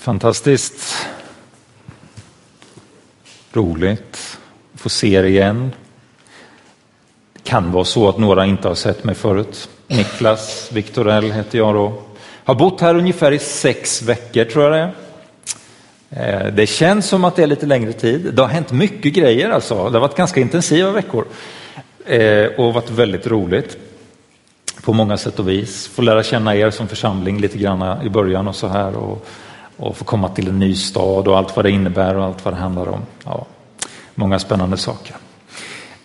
Fantastiskt roligt att få se er igen. Det kan vara så att några inte har sett mig förut. Niklas Viktorell heter jag då. Har bott här ungefär i sex veckor tror jag det är. Eh, det känns som att det är lite längre tid. Det har hänt mycket grejer alltså. Det har varit ganska intensiva veckor eh, och varit väldigt roligt på många sätt och vis. Få lära känna er som församling lite grann i början och så här. Och och få komma till en ny stad och allt vad det innebär och allt vad det handlar om. Ja, många spännande saker.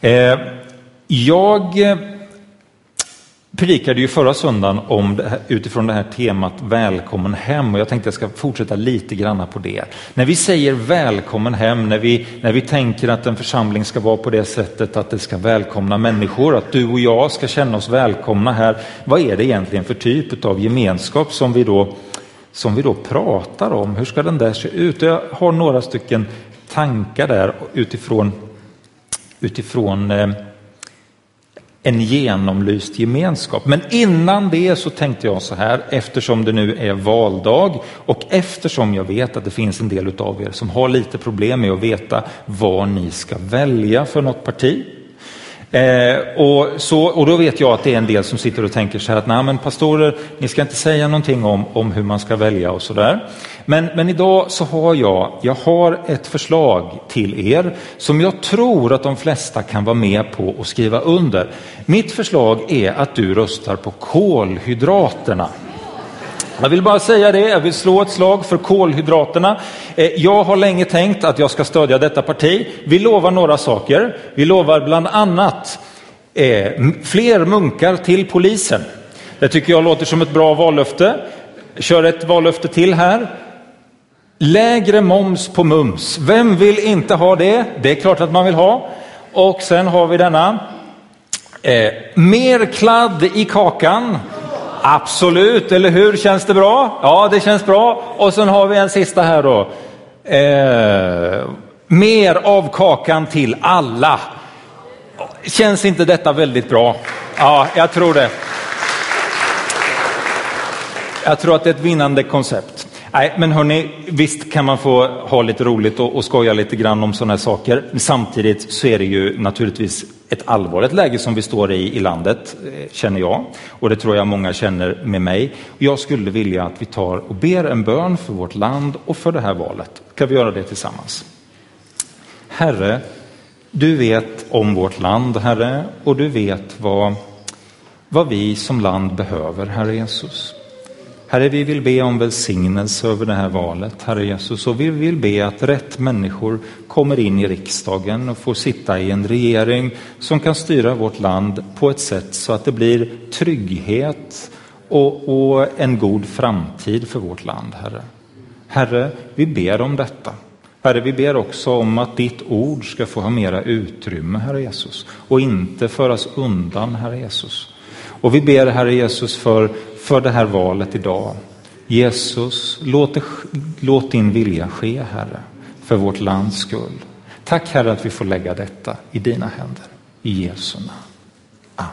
Eh, jag eh, predikade ju förra söndagen om det här, utifrån det här temat Välkommen hem och jag tänkte jag ska fortsätta lite grann på det. När vi säger välkommen hem, när vi, när vi tänker att en församling ska vara på det sättet att det ska välkomna människor, att du och jag ska känna oss välkomna här. Vad är det egentligen för typ av gemenskap som vi då som vi då pratar om. Hur ska den där se ut? Jag har några stycken tankar där utifrån, utifrån eh, en genomlyst gemenskap. Men innan det så tänkte jag så här, eftersom det nu är valdag och eftersom jag vet att det finns en del av er som har lite problem med att veta vad ni ska välja för något parti. Eh, och, så, och då vet jag att det är en del som sitter och tänker så här att nej men pastorer, ni ska inte säga någonting om, om hur man ska välja och sådär. Men, men idag så har jag, jag har ett förslag till er som jag tror att de flesta kan vara med på och skriva under. Mitt förslag är att du röstar på kolhydraterna. Jag vill bara säga det, jag vill slå ett slag för kolhydraterna. Eh, jag har länge tänkt att jag ska stödja detta parti. Vi lovar några saker. Vi lovar bland annat eh, fler munkar till polisen. Det tycker jag låter som ett bra vallöfte. Kör ett vallöfte till här. Lägre moms på mums. Vem vill inte ha det? Det är klart att man vill ha. Och sen har vi denna. Eh, mer kladd i kakan. Absolut, eller hur? Känns det bra? Ja, det känns bra. Och sen har vi en sista här då. Eh, mer av kakan till alla. Känns inte detta väldigt bra? Ja, jag tror det. Jag tror att det är ett vinnande koncept. Nej, men hörni, visst kan man få ha lite roligt och, och skoja lite grann om sådana här saker. Samtidigt så är det ju naturligtvis ett allvarligt läge som vi står i i landet, eh, känner jag. Och det tror jag många känner med mig. Jag skulle vilja att vi tar och ber en bön för vårt land och för det här valet. Kan vi göra det tillsammans? Herre, du vet om vårt land, Herre, och du vet vad, vad vi som land behöver, Herre Jesus. Herre, vi vill be om välsignelse över det här valet, Herre Jesus, och vi vill be att rätt människor kommer in i riksdagen och får sitta i en regering som kan styra vårt land på ett sätt så att det blir trygghet och, och en god framtid för vårt land, Herre. Herre, vi ber om detta. Herre, vi ber också om att ditt ord ska få ha mera utrymme, Herre Jesus, och inte föras undan, Herre Jesus. Och vi ber, Herre Jesus, för för det här valet idag. Jesus, låt, det, låt din vilja ske, Herre, för vårt lands skull. Tack Herre att vi får lägga detta i dina händer. I Jesu namn. Amen.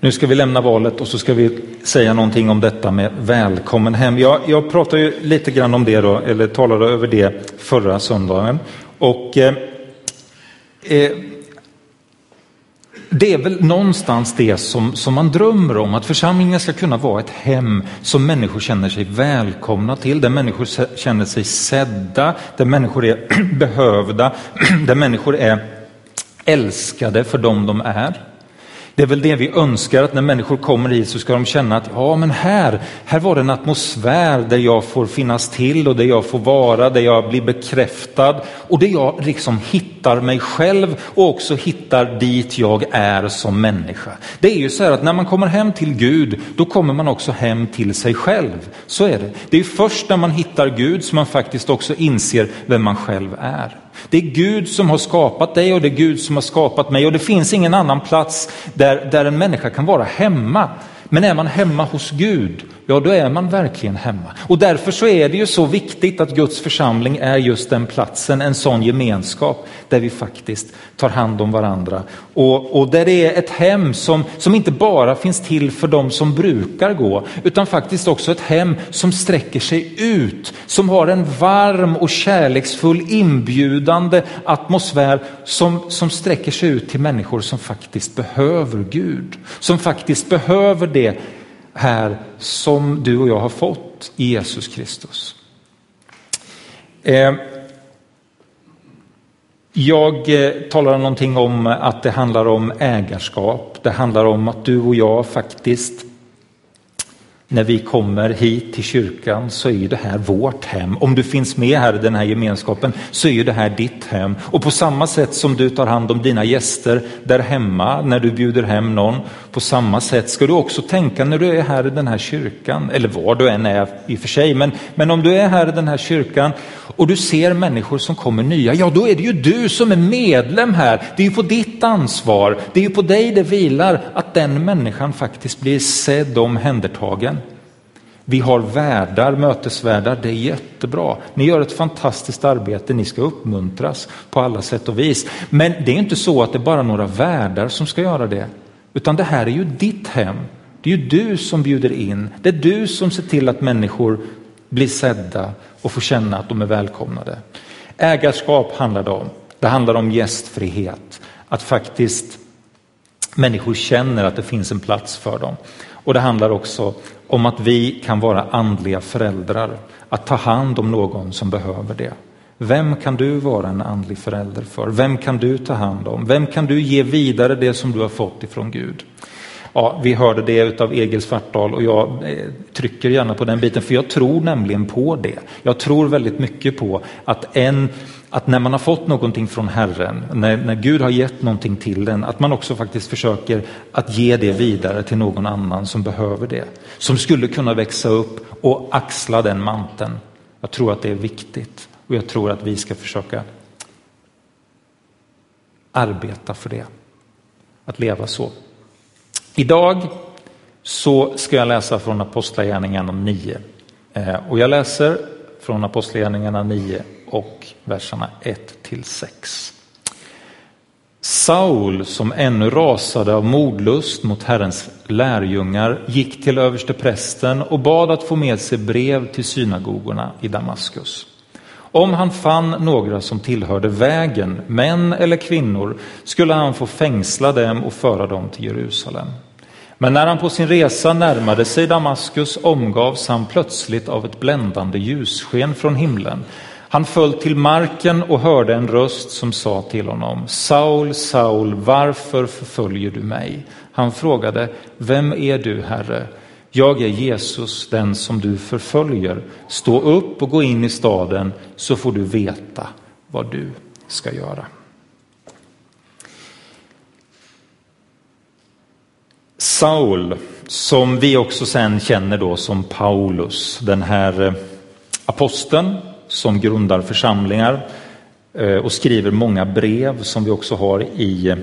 Nu ska vi lämna valet och så ska vi säga någonting om detta med välkommen hem. Jag, jag pratade ju lite grann om det då, eller talade över det förra söndagen. Och eh, eh det är väl någonstans det som, som man drömmer om, att församlingen ska kunna vara ett hem som människor känner sig välkomna till, där människor känner sig sedda, där människor är behövda, där människor är älskade för dem de är. Det är väl det vi önskar, att när människor kommer hit så ska de känna att ja, men här, här var det en atmosfär där jag får finnas till och där jag får vara, där jag blir bekräftad och där jag liksom hittar mig själv och också hittar dit jag är som människa. Det är ju så här att när man kommer hem till Gud, då kommer man också hem till sig själv. Så är det. Det är först när man hittar Gud som man faktiskt också inser vem man själv är. Det är Gud som har skapat dig och det är Gud som har skapat mig och det finns ingen annan plats där, där en människa kan vara hemma. Men är man hemma hos Gud, ja då är man verkligen hemma. Och därför så är det ju så viktigt att Guds församling är just den platsen, en sån gemenskap där vi faktiskt tar hand om varandra. Och, och där det är ett hem som, som inte bara finns till för de som brukar gå, utan faktiskt också ett hem som sträcker sig ut, som har en varm och kärleksfull inbjudande atmosfär som, som sträcker sig ut till människor som faktiskt behöver Gud, som faktiskt behöver det här som du och jag har fått i Jesus Kristus. Eh, jag eh, talar någonting om att det handlar om ägarskap. Det handlar om att du och jag faktiskt när vi kommer hit till kyrkan så är det här vårt hem. Om du finns med här i den här gemenskapen så är ju det här ditt hem. Och på samma sätt som du tar hand om dina gäster där hemma när du bjuder hem någon, på samma sätt ska du också tänka när du är här i den här kyrkan, eller var du än är i och för sig, men, men om du är här i den här kyrkan och du ser människor som kommer nya, ja då är det ju du som är medlem här. Det är ju på ditt ansvar, det är ju på dig det vilar att den människan faktiskt blir sedd och omhändertagen. Vi har värdar, mötesvärdar, det är jättebra. Ni gör ett fantastiskt arbete, ni ska uppmuntras på alla sätt och vis. Men det är inte så att det är bara några värdar som ska göra det, utan det här är ju ditt hem. Det är ju du som bjuder in, det är du som ser till att människor blir sedda och får känna att de är välkomnade. Ägarskap handlar det om. Det handlar om gästfrihet, att faktiskt människor känner att det finns en plats för dem. Och det handlar också om att vi kan vara andliga föräldrar, att ta hand om någon som behöver det. Vem kan du vara en andlig förälder för? Vem kan du ta hand om? Vem kan du ge vidare det som du har fått ifrån Gud? Ja, vi hörde det av Egil Svartdal och jag eh, trycker gärna på den biten för jag tror nämligen på det. Jag tror väldigt mycket på att, en, att när man har fått någonting från Herren, när, när Gud har gett någonting till den, att man också faktiskt försöker att ge det vidare till någon annan som behöver det. Som skulle kunna växa upp och axla den manteln. Jag tror att det är viktigt och jag tror att vi ska försöka arbeta för det. Att leva så. Idag så ska jag läsa från Apostlagärningarna 9. Eh, och jag läser från Apostlagärningarna 9 och verserna 1 till 6. Saul, som ännu rasade av modlust mot Herrens lärjungar, gick till översteprästen och bad att få med sig brev till synagogorna i Damaskus. Om han fann några som tillhörde vägen, män eller kvinnor, skulle han få fängsla dem och föra dem till Jerusalem. Men när han på sin resa närmade sig Damaskus omgavs han plötsligt av ett bländande ljussken från himlen. Han föll till marken och hörde en röst som sa till honom, Saul, Saul, varför förföljer du mig? Han frågade, vem är du, Herre? Jag är Jesus, den som du förföljer. Stå upp och gå in i staden så får du veta vad du ska göra. Saul, som vi också sen känner då som Paulus, den här eh, aposteln som grundar församlingar eh, och skriver många brev som vi också har i eh,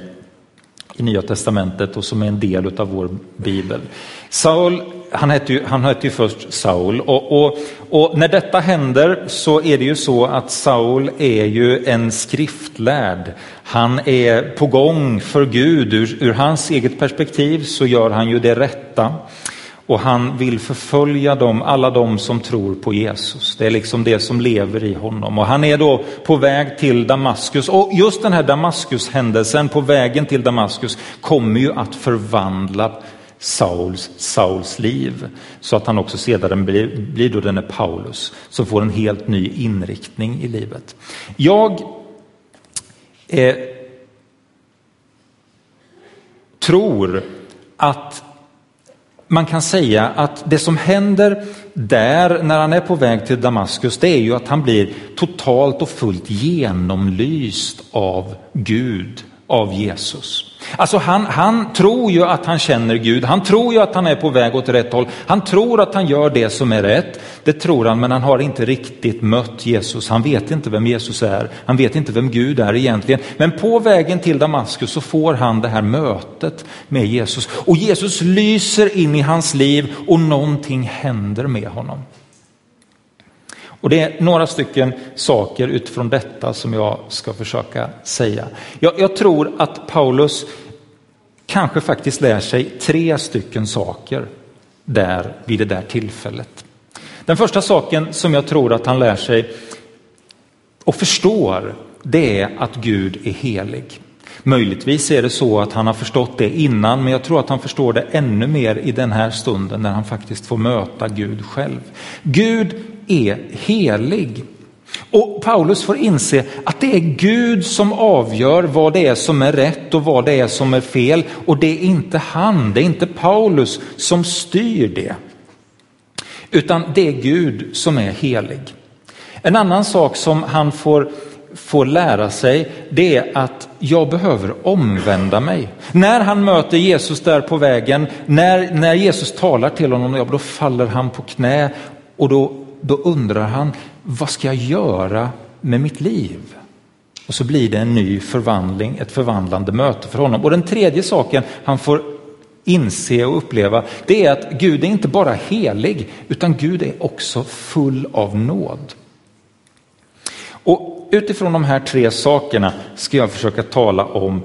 i Nya Testamentet och som är en del av vår bibel. Saul, han hette ju, han hette ju först Saul och, och, och, när detta händer så är det ju så att Saul är ju en skriftlärd. Han är på gång för Gud, ur, ur hans eget perspektiv så gör han ju det rätta och han vill förfölja dem, alla de som tror på Jesus. Det är liksom det som lever i honom. Och han är då på väg till Damaskus. Och just den här Damaskus-händelsen på vägen till Damaskus kommer ju att förvandla Sauls, Sauls liv. Så att han också sedan blir, blir då denne Paulus som får en helt ny inriktning i livet. Jag eh, tror att man kan säga att det som händer där när han är på väg till Damaskus, det är ju att han blir totalt och fullt genomlyst av Gud, av Jesus. Alltså han, han tror ju att han känner Gud, han tror ju att han är på väg åt rätt håll, han tror att han gör det som är rätt. Det tror han, men han har inte riktigt mött Jesus. Han vet inte vem Jesus är. Han vet inte vem Gud är egentligen. Men på vägen till Damaskus så får han det här mötet med Jesus. Och Jesus lyser in i hans liv och någonting händer med honom. Och det är några stycken saker utifrån detta som jag ska försöka säga. Jag, jag tror att Paulus kanske faktiskt lär sig tre stycken saker där vid det där tillfället. Den första saken som jag tror att han lär sig och förstår, det är att Gud är helig. Möjligtvis är det så att han har förstått det innan, men jag tror att han förstår det ännu mer i den här stunden när han faktiskt får möta Gud själv. Gud är helig. Och Paulus får inse att det är Gud som avgör vad det är som är rätt och vad det är som är fel. Och det är inte han, det är inte Paulus som styr det. Utan det är Gud som är helig. En annan sak som han får, får lära sig det är att jag behöver omvända mig. När han möter Jesus där på vägen, när, när Jesus talar till honom, då faller han på knä och då, då undrar han, vad ska jag göra med mitt liv? Och så blir det en ny förvandling, ett förvandlande möte för honom. Och den tredje saken han får inse och uppleva, det är att Gud är inte bara helig, utan Gud är också full av nåd. Och utifrån de här tre sakerna ska jag försöka tala om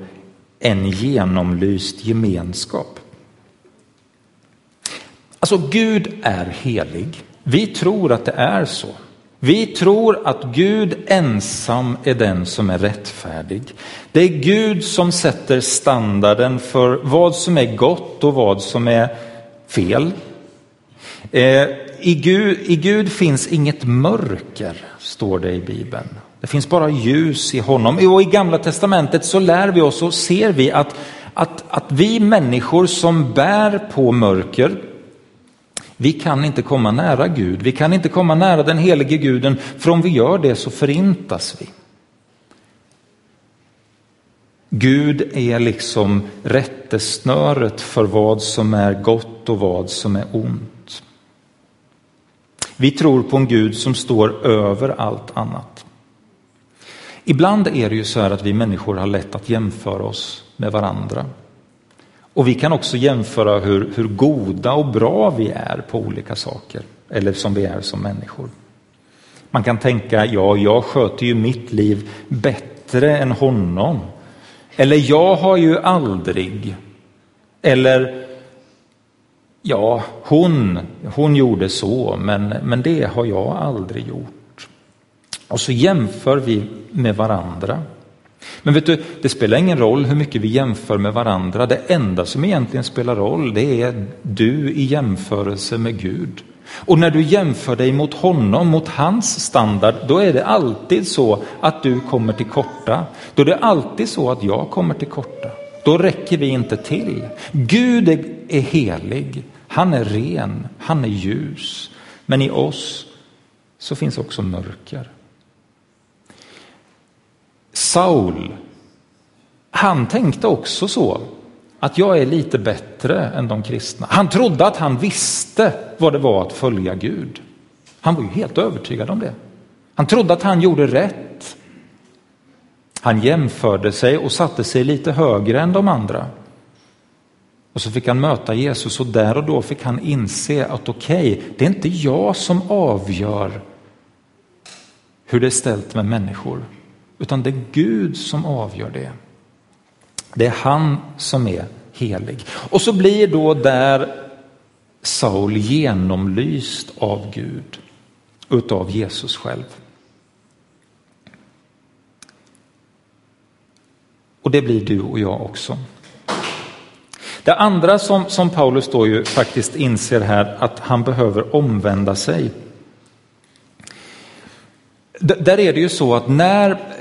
en genomlyst gemenskap. Alltså Gud är helig. Vi tror att det är så. Vi tror att Gud ensam är den som är rättfärdig. Det är Gud som sätter standarden för vad som är gott och vad som är fel. Eh, I Gud, I Gud finns inget mörker, står det i Bibeln. Det finns bara ljus i honom. Och I Gamla testamentet så lär vi oss och ser vi att, att, att vi människor som bär på mörker, vi kan inte komma nära Gud, vi kan inte komma nära den helige guden, för om vi gör det så förintas vi. Gud är liksom rättesnöret för vad som är gott och vad som är ont. Vi tror på en Gud som står över allt annat. Ibland är det ju så här att vi människor har lätt att jämföra oss med varandra. Och vi kan också jämföra hur, hur goda och bra vi är på olika saker, eller som vi är som människor. Man kan tänka, ja, jag sköter ju mitt liv bättre än honom. Eller jag har ju aldrig. Eller ja, hon, hon gjorde så, men, men det har jag aldrig gjort. Och så jämför vi med varandra. Men vet du, det spelar ingen roll hur mycket vi jämför med varandra. Det enda som egentligen spelar roll, det är du i jämförelse med Gud. Och när du jämför dig mot honom, mot hans standard, då är det alltid så att du kommer till korta. Då är det alltid så att jag kommer till korta. Då räcker vi inte till. Gud är helig, han är ren, han är ljus. Men i oss så finns också mörker. Saul, han tänkte också så att jag är lite bättre än de kristna. Han trodde att han visste vad det var att följa Gud. Han var ju helt övertygad om det. Han trodde att han gjorde rätt. Han jämförde sig och satte sig lite högre än de andra. Och så fick han möta Jesus och där och då fick han inse att okej, okay, det är inte jag som avgör hur det är ställt med människor utan det är Gud som avgör det. Det är han som är helig. Och så blir då där Saul genomlyst av Gud, utav Jesus själv. Och det blir du och jag också. Det andra som, som Paulus då ju faktiskt inser här, att han behöver omvända sig. D där är det ju så att när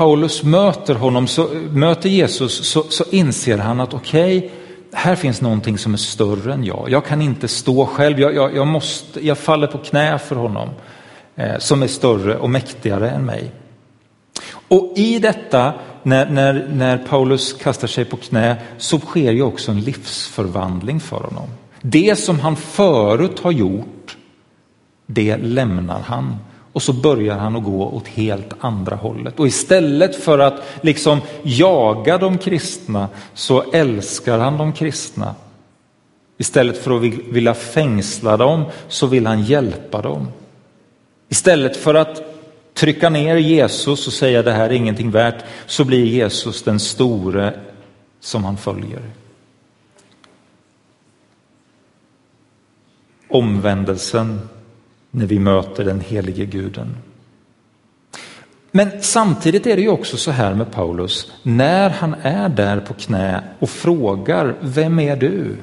Paulus möter honom, så, möter Jesus, så, så inser han att okej, okay, här finns någonting som är större än jag. Jag kan inte stå själv, jag, jag, jag måste, jag faller på knä för honom eh, som är större och mäktigare än mig. Och i detta, när, när, när Paulus kastar sig på knä, så sker ju också en livsförvandling för honom. Det som han förut har gjort det lämnar han och så börjar han att gå åt helt andra hållet. Och istället för att liksom jaga de kristna så älskar han de kristna. Istället för att vilja fängsla dem så vill han hjälpa dem. Istället för att trycka ner Jesus och säga det här är ingenting värt så blir Jesus den store som han följer. Omvändelsen när vi möter den helige guden. Men samtidigt är det ju också så här med Paulus, när han är där på knä och frågar vem är du?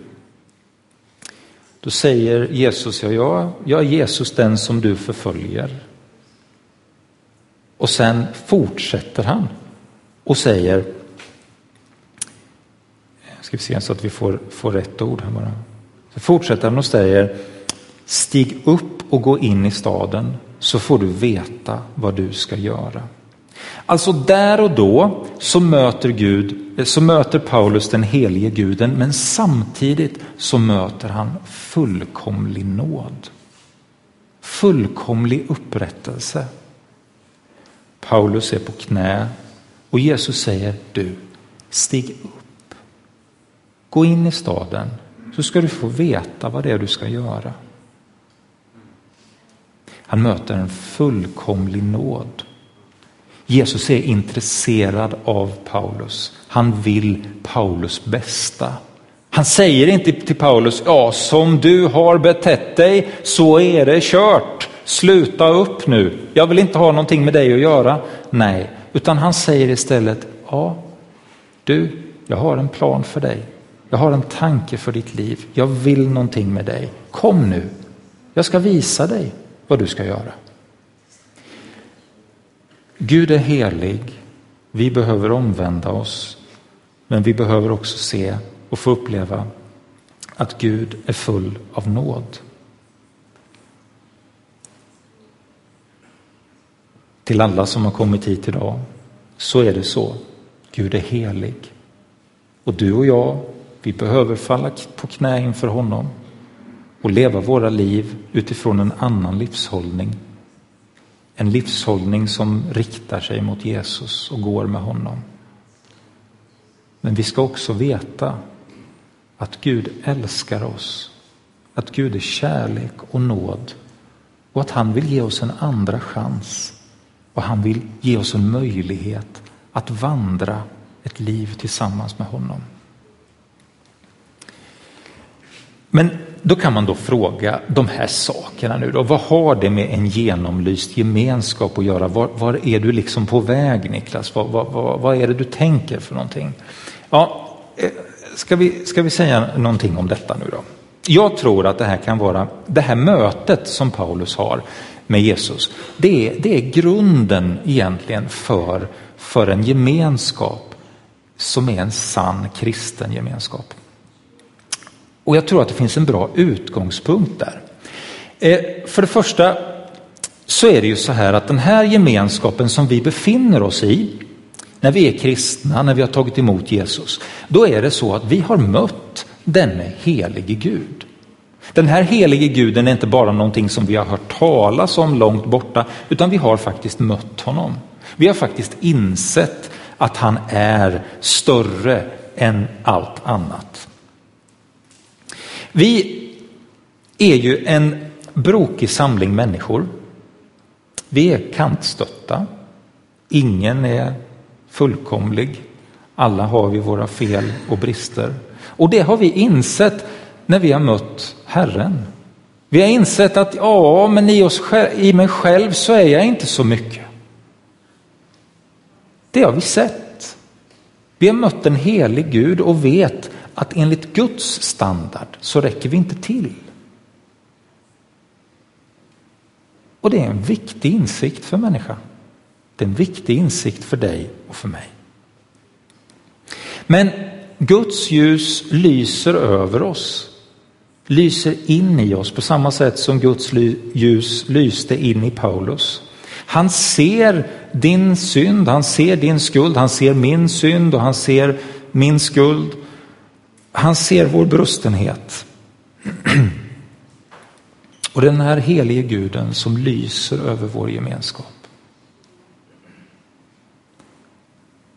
Då säger Jesus, ja, jag, jag är Jesus den som du förföljer. Och sen fortsätter han och säger, ska vi se så att vi får, får rätt ord här bara. Så fortsätter han och säger, stig upp och gå in i staden så får du veta vad du ska göra. Alltså där och då så möter, Gud, så möter Paulus den helige guden men samtidigt så möter han fullkomlig nåd. Fullkomlig upprättelse. Paulus är på knä och Jesus säger du, stig upp. Gå in i staden så ska du få veta vad det är du ska göra. Han möter en fullkomlig nåd. Jesus är intresserad av Paulus. Han vill Paulus bästa. Han säger inte till Paulus, ja som du har betett dig så är det kört. Sluta upp nu, jag vill inte ha någonting med dig att göra. Nej, utan han säger istället, ja du, jag har en plan för dig. Jag har en tanke för ditt liv. Jag vill någonting med dig. Kom nu, jag ska visa dig vad du ska göra. Gud är helig. Vi behöver omvända oss. Men vi behöver också se och få uppleva att Gud är full av nåd. Till alla som har kommit hit idag så är det så. Gud är helig. Och du och jag, vi behöver falla på knä inför honom och leva våra liv utifrån en annan livshållning. En livshållning som riktar sig mot Jesus och går med honom. Men vi ska också veta att Gud älskar oss, att Gud är kärlek och nåd och att han vill ge oss en andra chans och han vill ge oss en möjlighet att vandra ett liv tillsammans med honom. Men då kan man då fråga de här sakerna nu då, vad har det med en genomlyst gemenskap att göra? Var, var är du liksom på väg Niklas? Vad, vad, vad, är det du tänker för någonting? Ja, eh, ska, vi, ska vi säga någonting om detta nu då? Jag tror att det här kan vara, det här mötet som Paulus har med Jesus, det är, det är grunden egentligen för, för en gemenskap som är en sann kristen gemenskap. Och jag tror att det finns en bra utgångspunkt där. Eh, för det första så är det ju så här att den här gemenskapen som vi befinner oss i när vi är kristna, när vi har tagit emot Jesus, då är det så att vi har mött denne helige Gud. Den här helige guden är inte bara någonting som vi har hört talas om långt borta, utan vi har faktiskt mött honom. Vi har faktiskt insett att han är större än allt annat. Vi är ju en brokig samling människor. Vi är kantstötta. Ingen är fullkomlig. Alla har vi våra fel och brister. Och det har vi insett när vi har mött Herren. Vi har insett att ja, men i, oss, i mig själv så är jag inte så mycket. Det har vi sett. Vi har mött en helig Gud och vet att enligt Guds standard så räcker vi inte till. Och det är en viktig insikt för människan. Det är en viktig insikt för dig och för mig. Men Guds ljus lyser över oss, lyser in i oss på samma sätt som Guds ljus lyste in i Paulus. Han ser din synd, han ser din skuld, han ser min synd och han ser min skuld. Han ser vår brustenhet. Och den här helige guden som lyser över vår gemenskap.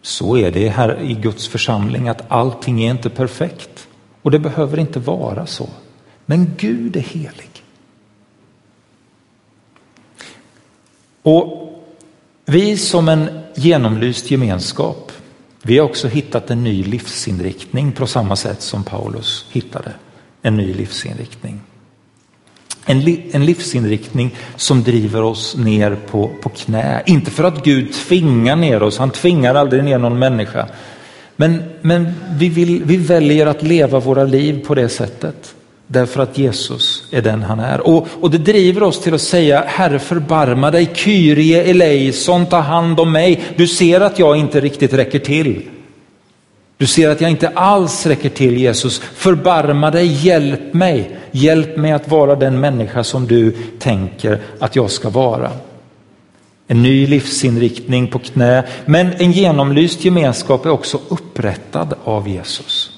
Så är det här i Guds församling att allting är inte perfekt och det behöver inte vara så. Men Gud är helig. Och vi som en genomlyst gemenskap, vi har också hittat en ny livsinriktning på samma sätt som Paulus hittade en ny livsinriktning. En, li, en livsinriktning som driver oss ner på, på knä. Inte för att Gud tvingar ner oss, han tvingar aldrig ner någon människa. Men, men vi, vill, vi väljer att leva våra liv på det sättet. Därför att Jesus är den han är. Och, och det driver oss till att säga, Herre förbarma dig, Kyrie eleison, ta hand om mig. Du ser att jag inte riktigt räcker till. Du ser att jag inte alls räcker till Jesus. Förbarma dig, hjälp mig. Hjälp mig att vara den människa som du tänker att jag ska vara. En ny livsinriktning på knä, men en genomlyst gemenskap är också upprättad av Jesus.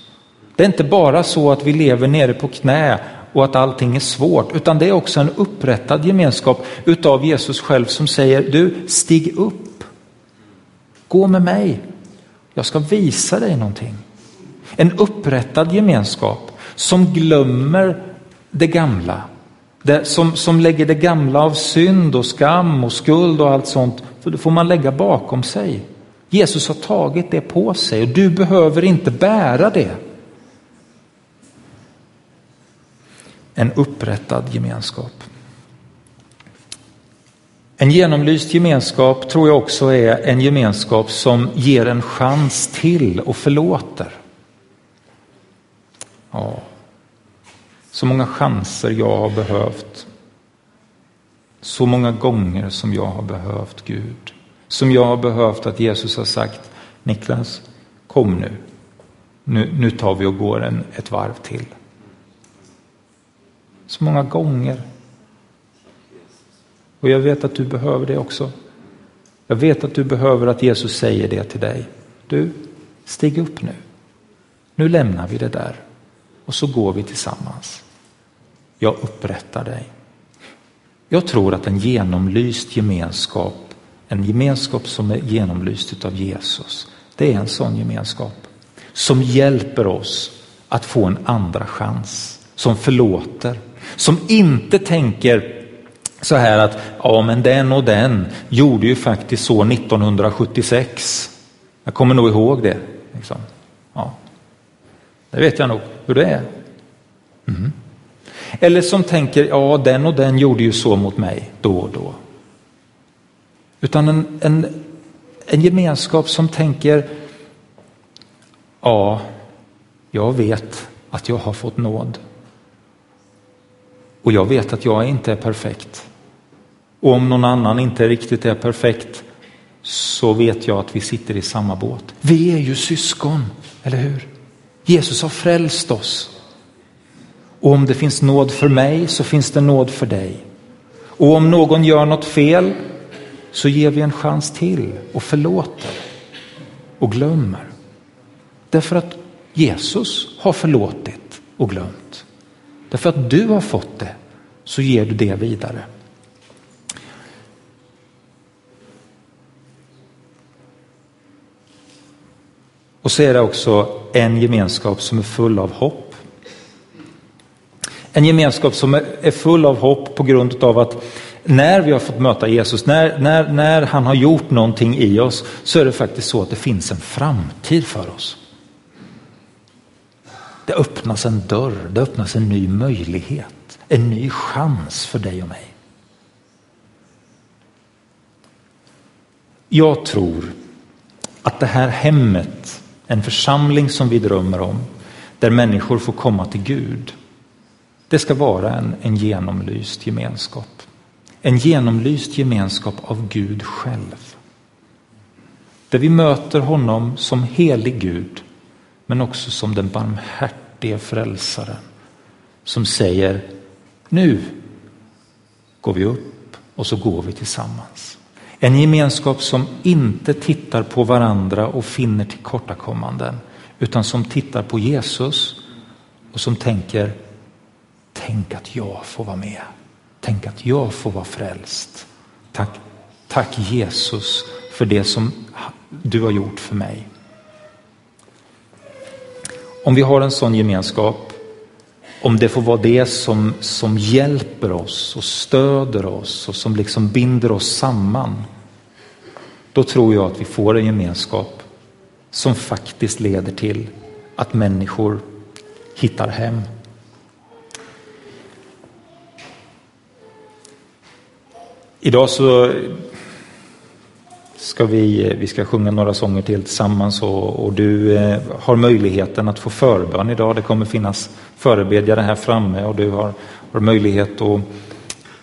Det är inte bara så att vi lever nere på knä och att allting är svårt, utan det är också en upprättad gemenskap utav Jesus själv som säger, du stig upp, gå med mig, jag ska visa dig någonting. En upprättad gemenskap som glömmer det gamla, det, som, som lägger det gamla av synd och skam och skuld och allt sånt, för det får man lägga bakom sig. Jesus har tagit det på sig och du behöver inte bära det. En upprättad gemenskap. En genomlyst gemenskap tror jag också är en gemenskap som ger en chans till och förlåter. Ja, så många chanser jag har behövt. Så många gånger som jag har behövt Gud. Som jag har behövt att Jesus har sagt, Niklas, kom nu. Nu, nu tar vi och går en, ett varv till. Så många gånger och jag vet att du behöver det också. Jag vet att du behöver att Jesus säger det till dig. Du, stig upp nu. Nu lämnar vi det där och så går vi tillsammans. Jag upprättar dig. Jag tror att en genomlyst gemenskap, en gemenskap som är genomlyst av Jesus, det är en sån gemenskap som hjälper oss att få en andra chans, som förlåter, som inte tänker så här att ja, men den och den gjorde ju faktiskt så 1976. Jag kommer nog ihåg det. Liksom. Ja. Det vet jag nog hur det är. Mm. Eller som tänker, ja den och den gjorde ju så mot mig då och då. Utan en, en, en gemenskap som tänker, ja, jag vet att jag har fått nåd. Och jag vet att jag inte är perfekt. Och om någon annan inte riktigt är perfekt så vet jag att vi sitter i samma båt. Vi är ju syskon, eller hur? Jesus har frälst oss. Och om det finns nåd för mig så finns det nåd för dig. Och om någon gör något fel så ger vi en chans till och förlåter och glömmer. Därför att Jesus har förlåtit och glömt. Därför att du har fått det så ger du det vidare. Och så är det också en gemenskap som är full av hopp. En gemenskap som är full av hopp på grund av att när vi har fått möta Jesus, när, när, när han har gjort någonting i oss, så är det faktiskt så att det finns en framtid för oss. Det öppnas en dörr, det öppnas en ny möjlighet, en ny chans för dig och mig. Jag tror att det här hemmet en församling som vi drömmer om, där människor får komma till Gud. Det ska vara en, en genomlyst gemenskap. En genomlyst gemenskap av Gud själv. Där vi möter honom som helig Gud, men också som den barmhärtige frälsaren som säger nu går vi upp och så går vi tillsammans. En gemenskap som inte tittar på varandra och finner tillkortakommanden, utan som tittar på Jesus och som tänker, tänk att jag får vara med. tänk att jag får vara frälst. Tack, tack Jesus för det som du har gjort för mig. Om vi har en sån gemenskap, om det får vara det som, som hjälper oss och stöder oss och som liksom binder oss samman, då tror jag att vi får en gemenskap som faktiskt leder till att människor hittar hem. Idag så ska vi, vi ska sjunga några sånger till tillsammans och, och du eh, har möjligheten att få förbön idag. Det kommer finnas förebedjare här framme och du har, har möjlighet att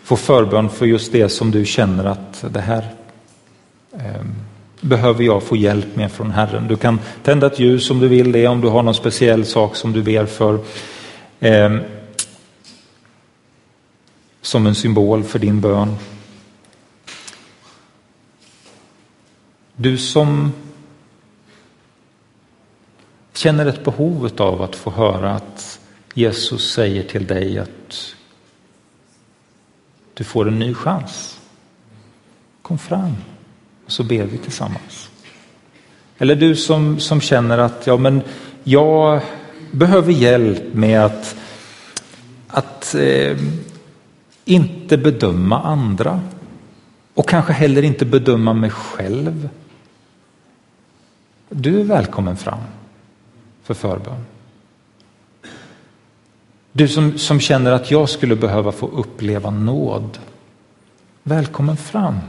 få förbön för just det som du känner att det här eh, behöver jag få hjälp med från Herren. Du kan tända ett ljus om du vill det, om du har någon speciell sak som du ber för. Eh, som en symbol för din bön. Du som känner ett behov av att få höra att Jesus säger till dig att du får en ny chans. Kom fram och så ber vi tillsammans. Eller du som, som känner att ja, men jag behöver hjälp med att, att eh, inte bedöma andra och kanske heller inte bedöma mig själv. Du är välkommen fram för förbön. Du som, som känner att jag skulle behöva få uppleva nåd. Välkommen fram.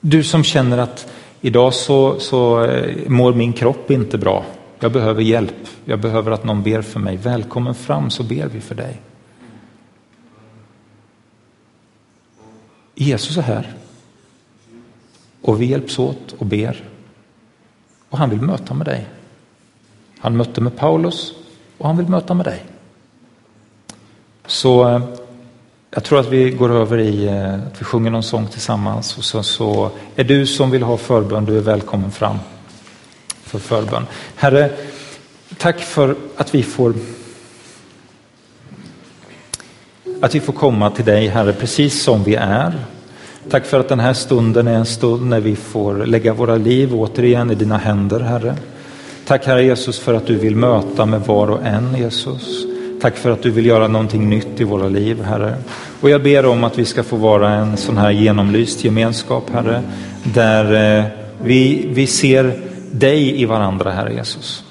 Du som känner att idag så, så eh, mår min kropp inte bra. Jag behöver hjälp. Jag behöver att någon ber för mig. Välkommen fram så ber vi för dig. Jesus är här. Och vi hjälps åt och ber. Och han vill möta med dig. Han mötte med Paulus och han vill möta med dig. Så eh, jag tror att vi går över i eh, att vi sjunger någon sång tillsammans och sen så är du som vill ha förbön, du är välkommen fram för förbön. Herre, tack för att vi får att vi får komma till dig, Herre, precis som vi är. Tack för att den här stunden är en stund när vi får lägga våra liv återigen i dina händer, Herre. Tack Herre Jesus för att du vill möta med var och en, Jesus. Tack för att du vill göra någonting nytt i våra liv, Herre. Och jag ber om att vi ska få vara en sån här genomlyst gemenskap, Herre, där eh, vi, vi ser dig i varandra, Herre Jesus.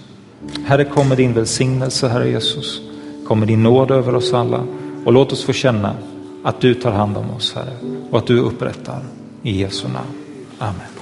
Herre, kom med din välsignelse, Herre Jesus. Kom med din nåd över oss alla och låt oss få känna att du tar hand om oss, Herre, och att du upprättar i Jesu namn. Amen.